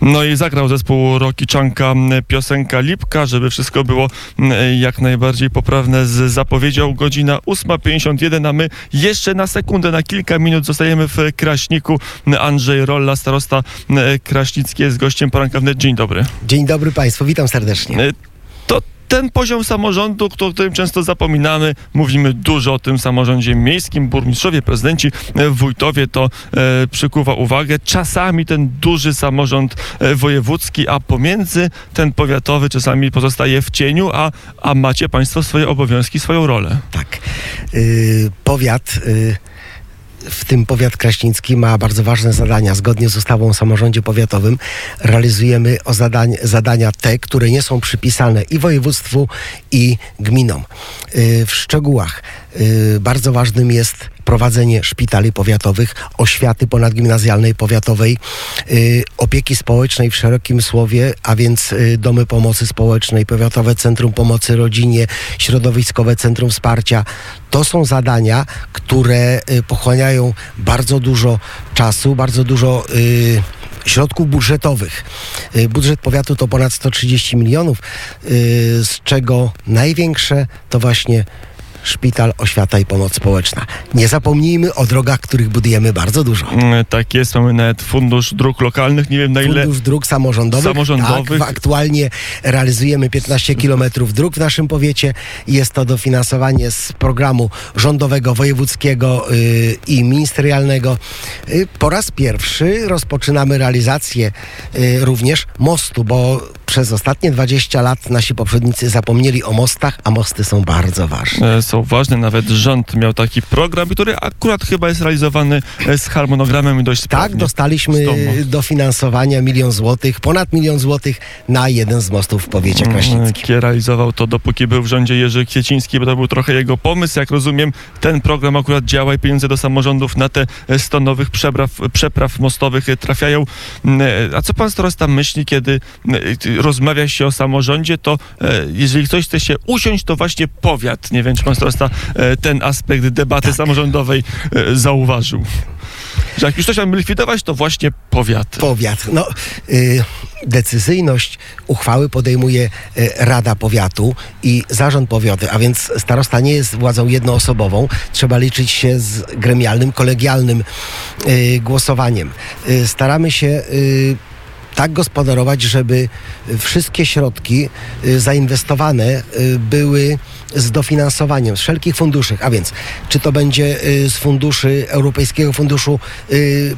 No i zagrał zespół Rokiczanka piosenka Lipka, żeby wszystko było jak najbardziej poprawne z zapowiedzią. Godzina 8.51, a my jeszcze na sekundę, na kilka minut zostajemy w Kraśniku. Andrzej Rolla, starosta Kraśnicki jest gościem poranka wnet. Dzień dobry. Dzień dobry Państwu, witam serdecznie. To ten poziom samorządu, o którym często zapominamy, mówimy dużo o tym samorządzie miejskim, burmistrzowie, prezydenci, wójtowie, to e, przykuwa uwagę. Czasami ten duży samorząd e, wojewódzki, a pomiędzy ten powiatowy czasami pozostaje w cieniu, a, a macie Państwo swoje obowiązki, swoją rolę. Tak. Y, powiat. Y, w tym powiat kraśnicki ma bardzo ważne zadania. Zgodnie z ustawą o samorządzie powiatowym realizujemy zadań, zadania te, które nie są przypisane i województwu, i gminom. Y, w szczegółach y, bardzo ważnym jest prowadzenie szpitali powiatowych, oświaty ponadgimnazjalnej powiatowej, y, opieki społecznej w szerokim słowie, a więc domy pomocy społecznej, powiatowe centrum pomocy rodzinie, środowiskowe centrum wsparcia. To są zadania, które pochłaniają bardzo dużo czasu, bardzo dużo środków budżetowych. Budżet powiatu to ponad 130 milionów, z czego największe to właśnie szpital, oświata i pomoc społeczna. Nie zapomnijmy o drogach, których budujemy bardzo dużo. Mm, tak jest, mamy nawet fundusz dróg lokalnych, nie wiem na ile... Fundusz dróg samorządowych. Samorządowych. Tak, aktualnie realizujemy 15 kilometrów dróg w naszym powiecie. Jest to dofinansowanie z programu rządowego, wojewódzkiego yy, i ministerialnego. Yy, po raz pierwszy rozpoczynamy realizację yy, również mostu, bo przez ostatnie 20 lat nasi poprzednicy zapomnieli o mostach, a mosty są bardzo ważne. E, są ważne, nawet rząd miał taki program, który akurat chyba jest realizowany e, z harmonogramem i dość sprawnie. Tak, dostaliśmy dofinansowania milion złotych, ponad milion złotych na jeden z mostów w powiecie mm, kraśnickim. Realizował to dopóki był w rządzie Jerzy Kwieciński, bo to był trochę jego pomysł. Jak rozumiem, ten program akurat działa i pieniądze do samorządów na te 100 nowych przepraw, przepraw mostowych trafiają. Mm, e, a co pan starosta myśli, kiedy rozmawia się o samorządzie, to e, jeżeli ktoś chce się usiąść, to właśnie powiat. Nie wiem, czy pan starosta e, ten aspekt debaty tak. samorządowej e, zauważył. Że jak już coś mamy likwidować, to właśnie powiat. Powiat. No, y, decyzyjność uchwały podejmuje y, Rada Powiatu i Zarząd Powiatu, a więc starosta nie jest władzą jednoosobową. Trzeba liczyć się z gremialnym, kolegialnym y, głosowaniem. Staramy się y, tak gospodarować, żeby wszystkie środki y, zainwestowane y, były z dofinansowaniem z wszelkich funduszy, a więc czy to będzie y, z funduszy Europejskiego Funduszu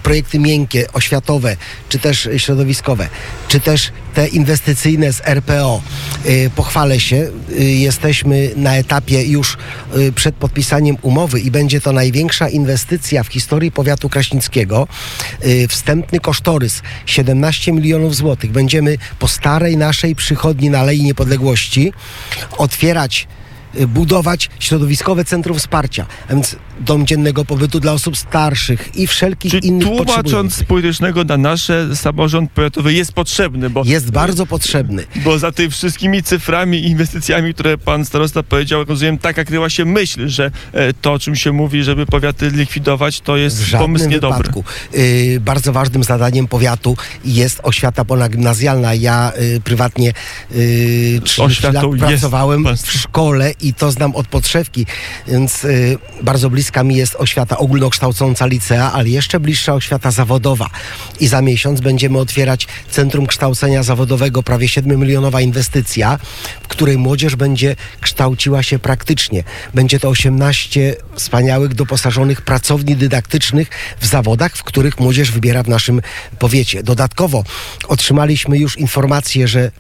projekty miękkie, oświatowe, czy też środowiskowe, czy też te inwestycyjne z RPO. Pochwalę się, jesteśmy na etapie już przed podpisaniem umowy i będzie to największa inwestycja w historii powiatu kraśnickiego. Wstępny kosztorys 17 milionów złotych. Będziemy po starej naszej przychodni na Alei Niepodległości otwierać Y, budować środowiskowe centrum wsparcia, a więc dom dziennego pobytu dla osób starszych i wszelkich Czyli innych tłumacząc z politycznego na nasze, samorząd powiatowy jest potrzebny, bo... Jest bardzo potrzebny. Bo za tymi wszystkimi cyframi i inwestycjami, które pan starosta powiedział, rozumiem, taka kryła się myśl, że e, to, o czym się mówi, żeby powiaty likwidować, to jest pomysł niedobry. Wypadku. Yy, bardzo ważnym zadaniem powiatu jest oświata ponadgimnazjalna. Ja yy, prywatnie yy, 30 lat pracowałem w szkole i to znam od podszewki, więc y, bardzo bliska mi jest oświata ogólnokształcąca licea, ale jeszcze bliższa oświata zawodowa. I za miesiąc będziemy otwierać Centrum Kształcenia Zawodowego, prawie 7-milionowa inwestycja, w której młodzież będzie kształciła się praktycznie. Będzie to 18 wspaniałych, doposażonych pracowni dydaktycznych w zawodach, w których młodzież wybiera w naszym powiecie. Dodatkowo otrzymaliśmy już informację, że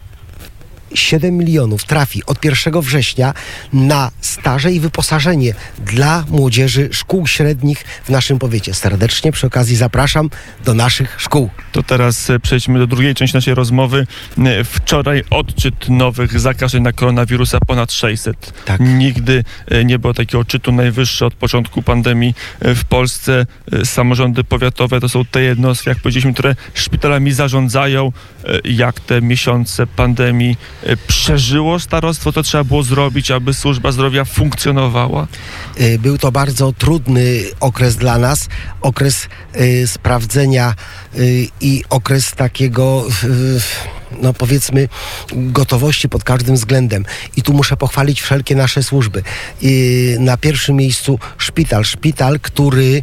7 milionów trafi od 1 września na staże i wyposażenie dla młodzieży szkół średnich w naszym powiecie. Serdecznie przy okazji zapraszam do naszych szkół. To teraz e, przejdźmy do drugiej części naszej rozmowy. E, wczoraj odczyt nowych zakażeń na koronawirusa ponad 600. Tak. Nigdy e, nie było takiego odczytu najwyższy od początku pandemii w Polsce. Samorządy powiatowe to są te jednostki, jak powiedzieliśmy, które szpitalami zarządzają. Jak te miesiące pandemii e, przeżyło starostwo? To trzeba było zrobić, aby służba zdrowia funkcjonowała? Y, Był to bardzo trudny okres dla nas, okres sprawdzenia i okres takiego, no powiedzmy, gotowości pod każdym względem. I tu muszę pochwalić wszelkie nasze służby. Y, na pierwszym miejscu szpital. Szpital, który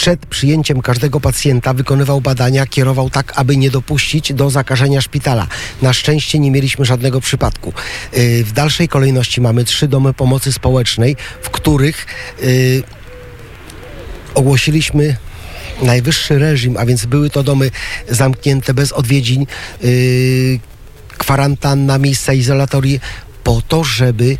przed przyjęciem każdego pacjenta wykonywał badania, kierował tak, aby nie dopuścić do zakażenia szpitala. Na szczęście nie mieliśmy żadnego przypadku. Yy, W dalszej kolejności mamy trzy domy pomocy społecznej, w których yy, ogłosiliśmy najwyższy reżim, a więc były to domy zamknięte bez odwiedzin, yy, kwarantanna, miejsca izolatorii, po to, żeby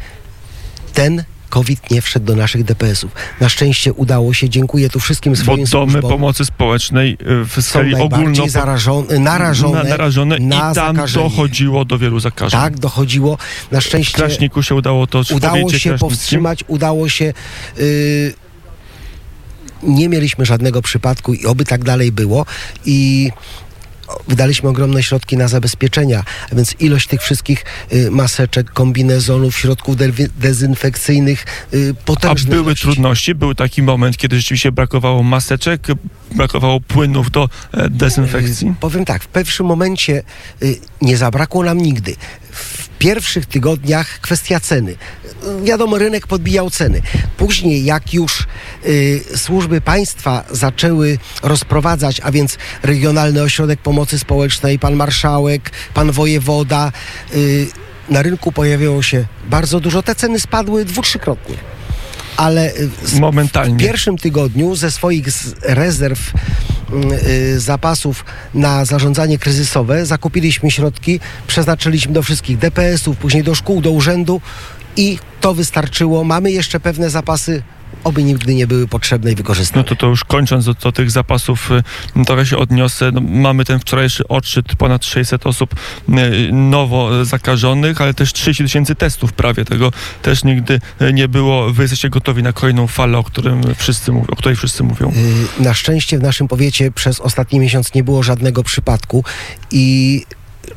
ten COVID nie wszedł do naszych DPS-ów. Na szczęście udało się. Dziękuję tu wszystkim Bo swoim domy służbom. pomocy społecznej e, w skali ogólno zarażone, narażone, na, narażone na i tam zakażenie. dochodziło do wielu zakażeń. Tak, dochodziło. Na W szczęście Kraśniku się udało to w udało się powstrzymać, udało się. Yy, nie mieliśmy żadnego przypadku i oby tak dalej było. I wydaliśmy ogromne środki na zabezpieczenia, a więc ilość tych wszystkich y, maseczek, kombinezonów, środków de- dezynfekcyjnych y, A potężne były trudności? Był taki moment, kiedy rzeczywiście brakowało maseczek, brakowało płynów do e, dezynfekcji? Y, Powiem tak, w pierwszym momencie nie zabrakło nam nigdy. W pierwszych tygodniach kwestia ceny. Wiadomo, rynek podbijał ceny. Później, jak już y, służby państwa zaczęły rozprowadzać, a więc Regionalny Ośrodek Pomocy Społecznej, pan marszałek, pan wojewoda, y, na rynku pojawiło się bardzo dużo. Te ceny spadły dwu, trzykrotnie. Ale y, w pierwszym tygodniu ze swoich rezerw zapasów na zarządzanie kryzysowe zakupiliśmy środki, przeznaczyliśmy do wszystkich DPS-ów, później do szkół, do urzędu i to wystarczyło. Mamy jeszcze pewne zapasy, oby nigdy nie były potrzebne i wykorzystane. No to, to już kończąc do, do tych zapasów, y, trochę się odniosę. No, mamy ten wczorajszy odczyt, ponad 600 osób y, nowo zakażonych, ale też 30 tysięcy testów prawie. Tego też nigdy y, nie było. Wy jesteście gotowi na kolejną falę, o, którym wszyscy mówią, o której wszyscy mówią. Y, Na szczęście w naszym powiecie przez ostatni miesiąc nie było żadnego przypadku i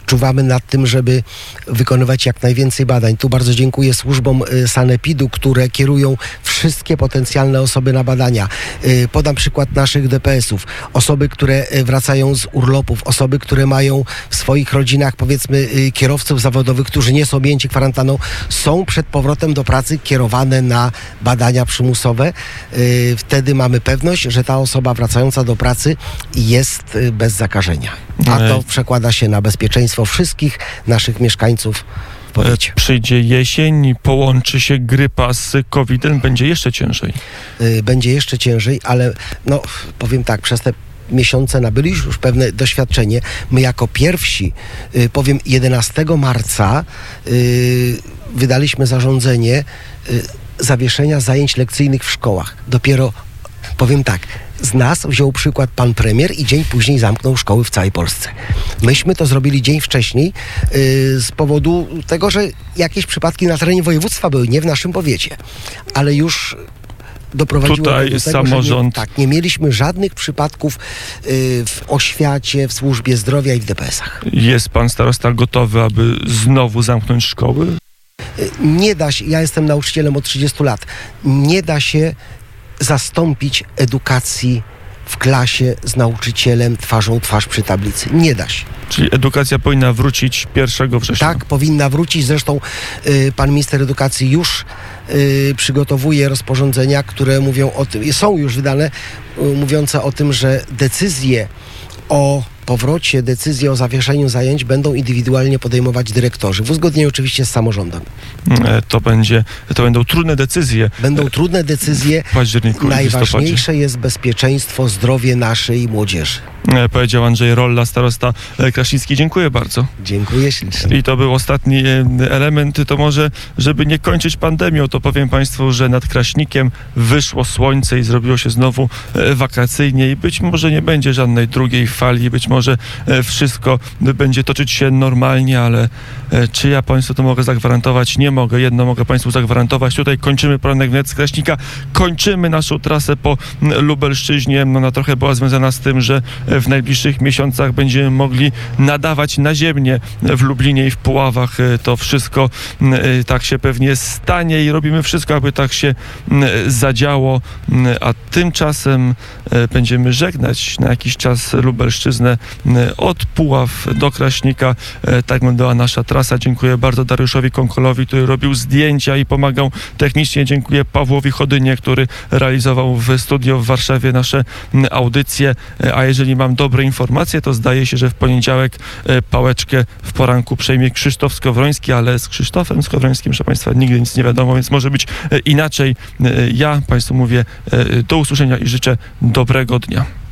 czuwamy nad tym, żeby wykonywać jak najwięcej badań. Tu bardzo dziękuję służbom y, Sanepidu, które kierują wszystkie potencjalne osoby na badania. Y, Podam przykład naszych DPS-ów. Osoby, które y, wracają z urlopów, osoby, które mają w swoich rodzinach powiedzmy kierowców zawodowych, którzy nie są objęci kwarantanną, są przed powrotem do pracy kierowane na badania przymusowe. Wtedy mamy pewność, że ta osoba wracająca do pracy jest bez zakażenia. A to Ej. przekłada się na bezpieczeństwo wszystkich naszych mieszkańców w powiecie. E, Przyjdzie jesień, połączy się grypa z COVID-em, będzie jeszcze ciężej. Y, Będzie jeszcze ciężej, ale no powiem tak, przez te miesiące nabyliśmy już pewne doświadczenie. My jako pierwsi, y, powiem 11 marca y, wydaliśmy zarządzenie zawieszenia zajęć lekcyjnych w szkołach. Dopiero powiem tak, z nas wziął przykład pan premier i dzień później zamknął szkoły w całej Polsce. Myśmy to zrobili dzień wcześniej y, z powodu tego, że jakieś przypadki na terenie województwa były, nie w naszym powiecie, ale już doprowadziło Tutaj do tego, samorząd- że nie, tak, nie mieliśmy żadnych przypadków y, w oświacie, w służbie zdrowia i w DPS-ach. Jest pan starosta gotowy, aby znowu zamknąć szkoły? Y, Nie da się, ja jestem nauczycielem od 30 lat, nie da się zastąpić edukacji w klasie z nauczycielem twarzą twarz przy tablicy. Nie da się. Czyli edukacja powinna wrócić 1 września. Tak, powinna wrócić. Zresztą y, pan minister edukacji już y, przygotowuje rozporządzenia, które mówią o tym, są już wydane, y, mówiące o tym, że decyzje o powrocie, decyzje o zawieszeniu zajęć będą indywidualnie podejmować dyrektorzy, w uzgodnieniu oczywiście z samorządem. E, To, będzie, to będą trudne decyzje Będą trudne decyzje. w październiku. Najważniejsze jest bezpieczeństwo, zdrowie naszej młodzieży. E, Powiedział Andrzej Rolla, starosta e, Kraśnicki. Dziękuję bardzo. Dziękuję ślicznie. I to był ostatni e, element. To może, żeby nie kończyć pandemią, to powiem Państwu, że nad Kraśnikiem wyszło słońce i zrobiło się znowu e, wakacyjnie i być może nie będzie żadnej drugiej fali, być może e, wszystko będzie toczyć się normalnie, ale e, czy ja Państwu to mogę zagwarantować? Nie mogę. Jedno mogę Państwu zagwarantować. Tutaj kończymy poranek wnet z Kraśnika, kończymy naszą trasę po Lubelszczyźnie. No, Ona trochę była związana z tym, że e, w najbliższych miesiącach będziemy mogli nadawać naziemnie w Lublinie i w Puławach. To wszystko tak się pewnie stanie i robimy wszystko, aby tak się zadziało. A tymczasem będziemy żegnać na jakiś czas Lubelszczyznę od Puław do Kraśnika. E, Tak wyglądała nasza trasa. Dziękuję bardzo Dariuszowi Konkolowi, który robił zdjęcia i pomagał technicznie. Dziękuję Pawłowi Chodynie, który realizował w studio w Warszawie nasze audycje. E, A jeżeli mam dobre informacje, to zdaje się, że w poniedziałek e, pałeczkę w poranku przejmie Krzysztof Skowroński, ale z Krzysztofem Skowrońskim, proszę Państwa, nigdy nic nie wiadomo, więc może być e, inaczej. E, Ja Państwu mówię e, do usłyszenia i życzę dobrego dnia.